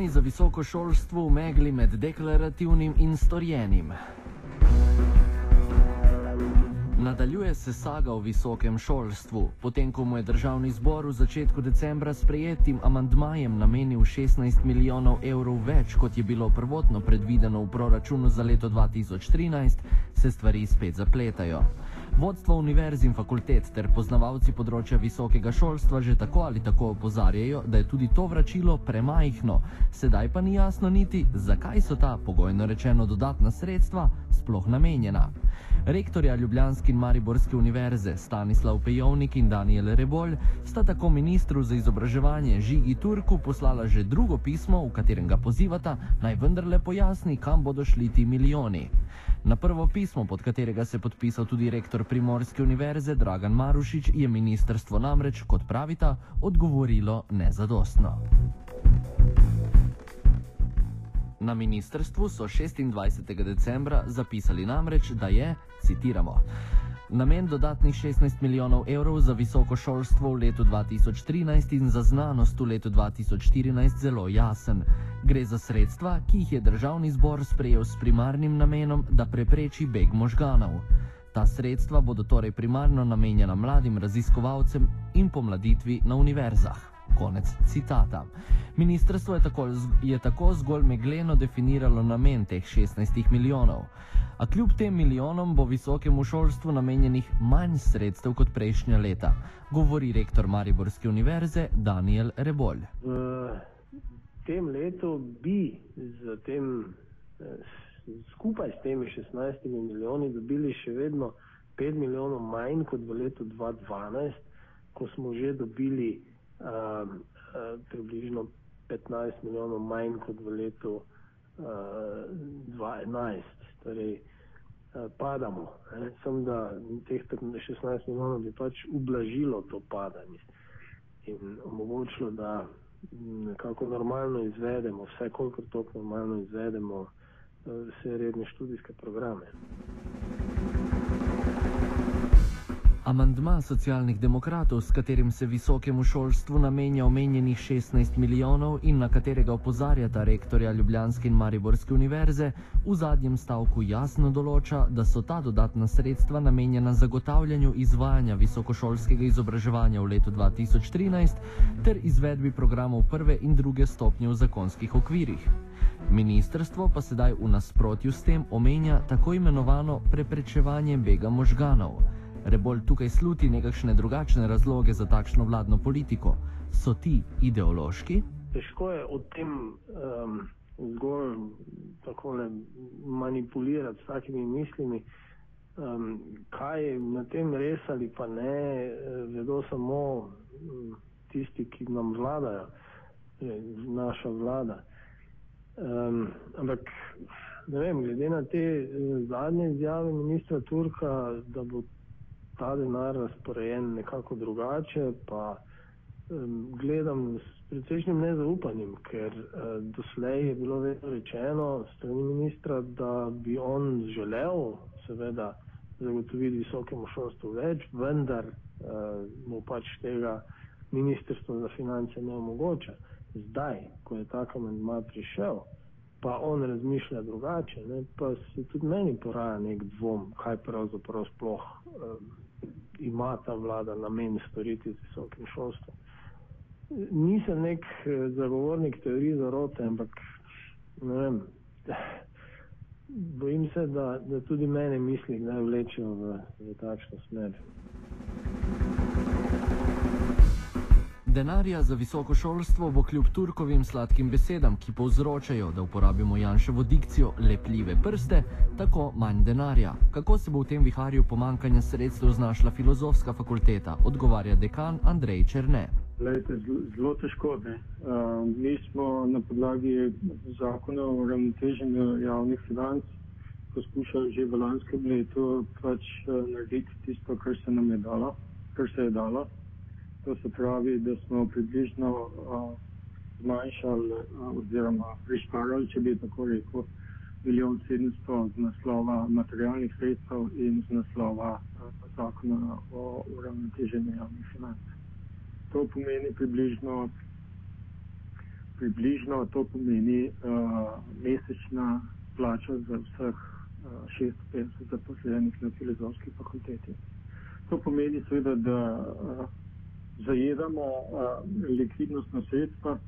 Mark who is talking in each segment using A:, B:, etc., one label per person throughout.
A: milijoni za visoko šolstvo v megli med deklarativnim in storjenim. Nadaljuje se saga o visokem šolstvu. Potem, ko mu je državni zbor v začetku decembra sprejetim amandmajem namenil 16 milijonov evrov več, kot je bilo prvotno predvideno v proračunu za leto 2013, se stvari spet zapletajo. Vodstvo univerz in fakultet ter poznavalci področja visokega šolstva že tako ali tako opozarjajo, da je tudi to vračilo premajhno. Sedaj pa ni jasno niti, zakaj so ta, pogojno rečeno, dodatna sredstva sploh namenjena. Rektorja Ljubljanske in Mariborske univerze Stanislav Pejovnik in Daniel Rebolj sta tako ministru za izobraževanje Žigi Turku poslala že drugo pismo, v katerem ga pozivata naj vendarle pojasni, kam bodo šli ti milijoni. Na prvo pismo, pod katerega se je podpisal tudi rektor Primorske univerze Dragan Marušič, je ministrstvo namreč, kot pravita, odgovorilo nezadostno. Na ministrstvu so 26. decembra zapisali namreč, da je, citiramo, namen dodatnih 16 milijonov evrov za visoko šolstvo v letu 2013 in za znanost v letu 2014 zelo jasen. Gre za sredstva, ki jih je državni zbor sprejel s primarnim namenom, da prepreči beg možganov. Ta sredstva bodo torej primarno namenjena mladim raziskovalcem in pomladitvi na univerzah. Konec citata. Ministrstvo je tako, je tako zgolj megleno definiralo namen teh 16 milijonov. A kljub tem milijonom bo visokemu šolstvu namenjenih manj sredstev kot prejšnja leta, govori rektor Mariborske univerze Daniel Rebolj.
B: V tem letu bi z tem, skupaj s temi 16 milijoni dobili še vedno 5 milijonov manj kot v letu 2012, ko smo že dobili uh, uh, približno 15 milijonov manj kot v letu uh, 2011. Torej, uh, padamo. Sem, da teh 16 milijonov bi pač ublažilo to padanje in omogočilo, da nekako normalno izvedemo, vse kolikor toliko normalno izvedemo, vse redne študijske programe.
A: Amandma socialnih demokratov, s katerim se visokemu šolstvu namenja omenjenih 16 milijonov in na katerega opozarjata rektorja Ljubljanske in Mariborske univerze, v zadnjem stavku jasno določa, da so ta dodatna sredstva namenjena zagotavljanju izvajanja visokošolskega izobraževanja v letu 2013 ter izvedbi programov prve in druge stopnje v zakonskih okvirih. Ministrstvo pa sedaj v nasprotju s tem omenja tako imenovano preprečevanje bega možganov. Rebolj tukaj sluti nekakšne drugačne razloge za takšno vladno politiko. So ti ideološki?
B: Težko je o tem um, zgolj tako manipulirati s takimi mislimi. Um, kaj na tem res ali pa ne, vedo samo um, tisti, ki nam vladajo, naša vlada. Um, ampak ne vem, glede na te zadnje izjave ministra Turka, da bo ta denar razporejen nekako drugače, pa um, gledam s precejšnjim nezaupanjem, ker uh, doslej je bilo vedno rečeno strani ministra, da bi on želel seveda zagotoviti visokemu šolstvu več, vendar uh, mu pač tega ministrstvo za finance ne omogoča. Zdaj, ko je ta amandma prišel, pa on razmišlja drugače, ne, pa se tudi meni poraja nek dvom, kaj pravzaprav sploh um, ima ta vlada namen storiti z visokim šolstvom. Nisem nek eh, zagovornik teorije zarote, ampak ne vem, bojim se, da, da tudi mene misli kdaj vlečejo v, v takšno smer.
A: Denarja za visoko šolstvo bo kljub Turkovim sladkim besedam, ki povzročajo, da uporabimo Janševo dikcijo lepljive prste, tako manj denarja. Kako se bo v tem viharju pomankanja sredstev znašla filozofska fakulteta, odgovarja dekan Andrej Črne.
C: Lejte, zelo težko. Uh, mi smo na podlagi zakona o ravnoteženju javnih financ poskušali že v lanskem letu pač, uh, narediti tisto, kar se nam je dalo, kar se je dalo. To se pravi, da smo približno uh, zmanjšali uh, oziroma prišparali, če bi tako rekel, milijon sedemsto z naslova materialnih sredstev in z naslova uh, zakona o uravnoteženju javnih financ. To pomeni približno približno to pomeni uh, mesečna plača za vseh uh, 650 zaposlenih na filozofski fakulteti. To pomeni seveda, da uh, zajedamo uh, likvidnostna sredstva,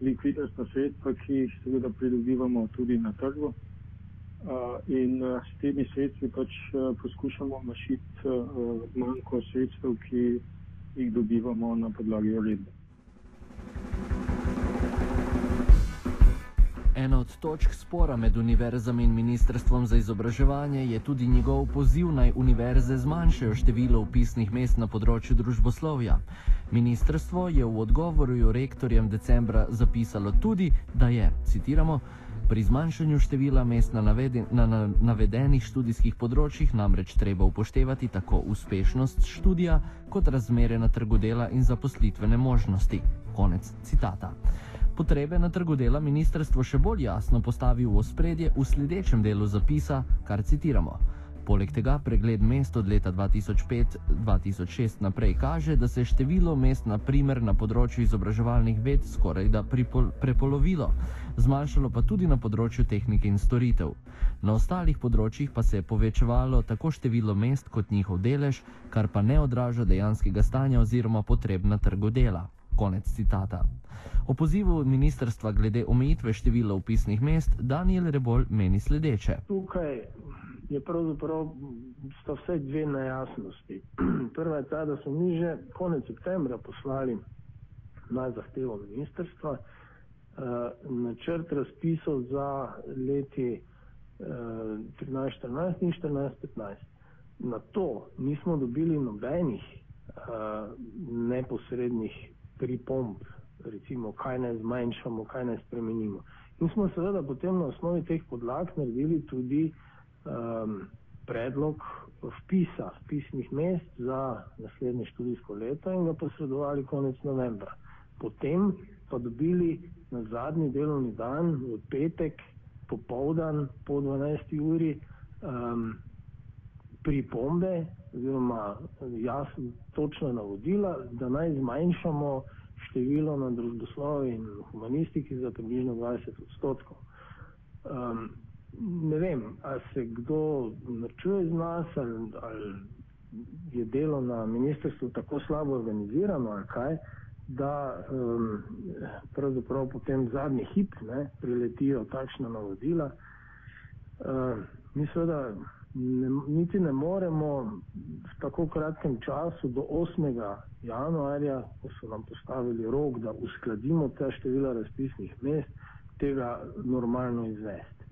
C: likvidnostna sredstva, ki jih seveda pridobivamo tudi na trgu. Uh, in uh, s temi sredstvi pač uh, poskušamo mašiti uh, manjko sredstev, ki jih dobivamo na podlagi uredbe.
A: Ena od točk spora med univerzami in ministrstvom za izobraževanje je tudi njegov poziv naj univerze zmanjšajo število upisnih mest na področju družboslovja. Ministrstvo je v odgovoru rektorjem decembra zapisalo tudi, da je, citiramo, pri zmanjšanju števila mest na, navedi, na, na navedenih študijskih področjih namreč treba upoštevati tako uspešnost študija kot razmere na trgu dela in zaposlitvene možnosti. Konec citata. Potrebe na trgu dela ministrstvo še bolj jasno postavi v ospredje v sledečem delu zapisa, kar citiramo. Poleg tega pregled mest od leta 2005-2006 naprej kaže, da se je število mest na primer na področju izobraževalnih ved skoraj da prepolovilo, zmanjšalo pa tudi na področju tehnike in storitev. Na ostalih področjih pa se je povečevalo tako število mest kot njihov delež, kar pa ne odraža dejanskega stanja oziroma potreb na trgu dela. Konec citata. O pozivu ministrstva glede omejitve števila upisnih mest Daniel Rebol meni sledeče.
B: Tukaj je pravzaprav sta vse dve nejasnosti. Prva je ta, da smo mi že konec septembra poslali na zahtevo ministrstva uh, načrt razpisov za leti uh, 13-14 in 14-15. Na to nismo dobili nobenih uh, neposrednih pripomb, recimo, kaj naj zmanjšamo, kaj naj spremenimo. In smo seveda potem na osnovi teh podlag naredili tudi um, predlog vpisa vpisnih mest za naslednje študijsko leto in ga posredovali konec novembra. Potem pa dobili na zadnji delovni dan, v petek, popovdan, po 12. uri, um, pripombe oziroma jasno, točno navodila, da naj zmanjšamo število na družboslovi in humanistiki za približno 20 odstotkov. Um, ne vem, ali se kdo načuje z nas, ali, ali je delo na ministrstvu tako slabo organizirano, ali kaj, da um, pravzaprav potem zadnji hip ne, priletijo takšna navodila. Uh, mi seveda ne, niti ne moremo v tako kratkem času do 8. januarja, ko so nam postavili rok, da uskladimo ta števila razpisnih mest, tega normalno izvesti.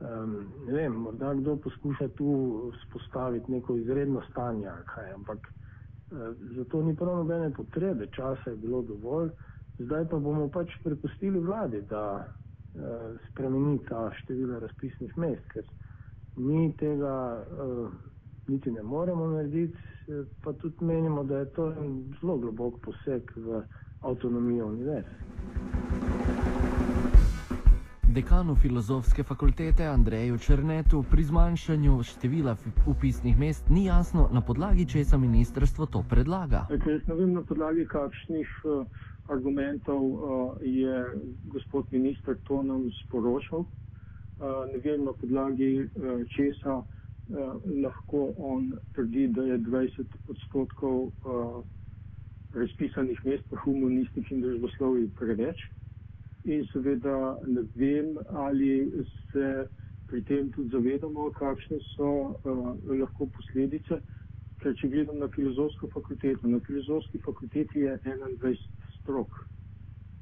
B: Um, ne vem, morda kdo poskuša tu spostaviti neko izredno stanje, kaj, ampak uh, za to ni prav nobene potrebe, časa je bilo dovolj, zdaj pa bomo pač prepustili vladi, da uh, spremeni ta števila razpisnih mest, ker mi tega uh, niti ne moremo narediti, pa tudi menimo, da je to en zelo globok poseg v avtonomijo univerze.
A: Dekanu filozofske fakultete Andreju Črnetu pri zmanjšanju števila upisnih mest ni jasno, na podlagi česa ministrstvo to predlaga.
C: Jaz ne vem, na podlagi kakšnih uh, argumentov uh, je gospod minister to nam sporočal. Eh, ne vem na podlagi uh, česa uh, lahko on trdi, da je 20 odstotkov razpisanih mest po humanistiki in družboslovi preveč. In seveda ne vem, ali se pri tem tudi zavedamo, kakšne so uh, lahko posledice. Ker če gledam na filozofsko fakulteto, na filozofski fakulteti je 21 strok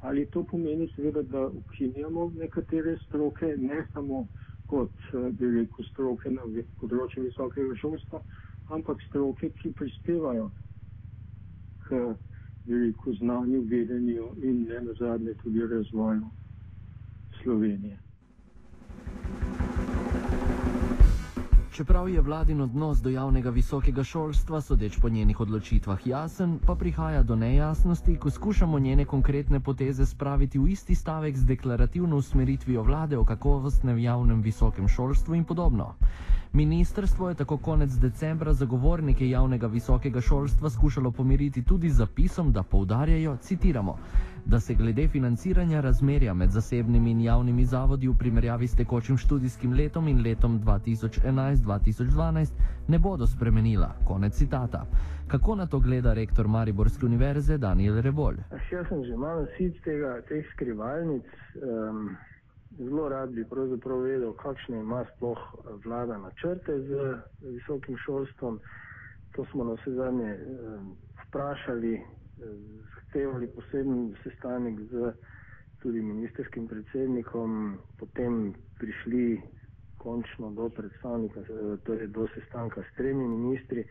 C: ali to pomeni seveda, da ukinjamo nekatere stroke, ne samo kot bi rekel stroke na področju visokega šolstva, ampak stroke, ki prispevajo k bi rekel znanju, vedenju in ne nazadnje tudi razvoju Slovenije.
A: Čeprav je vladin odnos do javnega visokega šolstva, sodeč po njenih odločitvah, jasen, pa prihaja do nejasnosti, ko skušamo njene konkretne poteze spraviti v isti stavek z deklarativno usmeritvijo vlade o kakovostnem javnem visokem šolstvu in podobno. Ministrstvo je tako konec decembra zagovornike javnega visokega šolstva skušalo pomiriti tudi z zapisom, da poudarjajo, citiramo, da se glede financiranja razmerja med zasebnimi in javnimi zavodi v primerjavi s tekočim študijskim letom in letom 2011-2012 ne bodo spremenila. Konec citata. Kako na to gleda rektor Mariborske univerze Daniel Rebolj?
B: Jaz sem že malo sit tega, teh skrivalnic. Um, zelo rad bi pravzaprav vedel, kakšne ima sploh vlada načrte z visokim šolstvom. To smo na vse zadnje um, vprašali zahtevali poseben sestanek z tudi ministerskim predsednikom, potem prišli končno do predstavnika, torej do sestanka s tremi ministri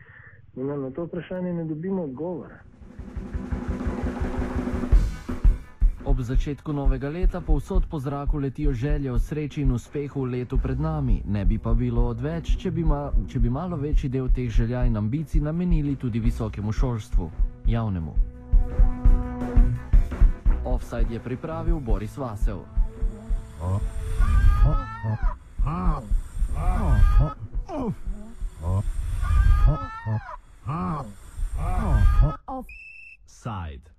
B: in na to vprašanje ne dobimo odgovora.
A: Ob začetku novega leta povsod po zraku letijo želje o sreči in uspehu v letu pred nami. Ne bi pa bilo odveč, če bi, ma, če bi malo večji del teh želja in ambicij namenili tudi visokemu šolstvu, javnemu. Offside je pripravil Boris Vasev. Oh. Oh. Oh. Oh. Oh. Oh. Oh. Offside.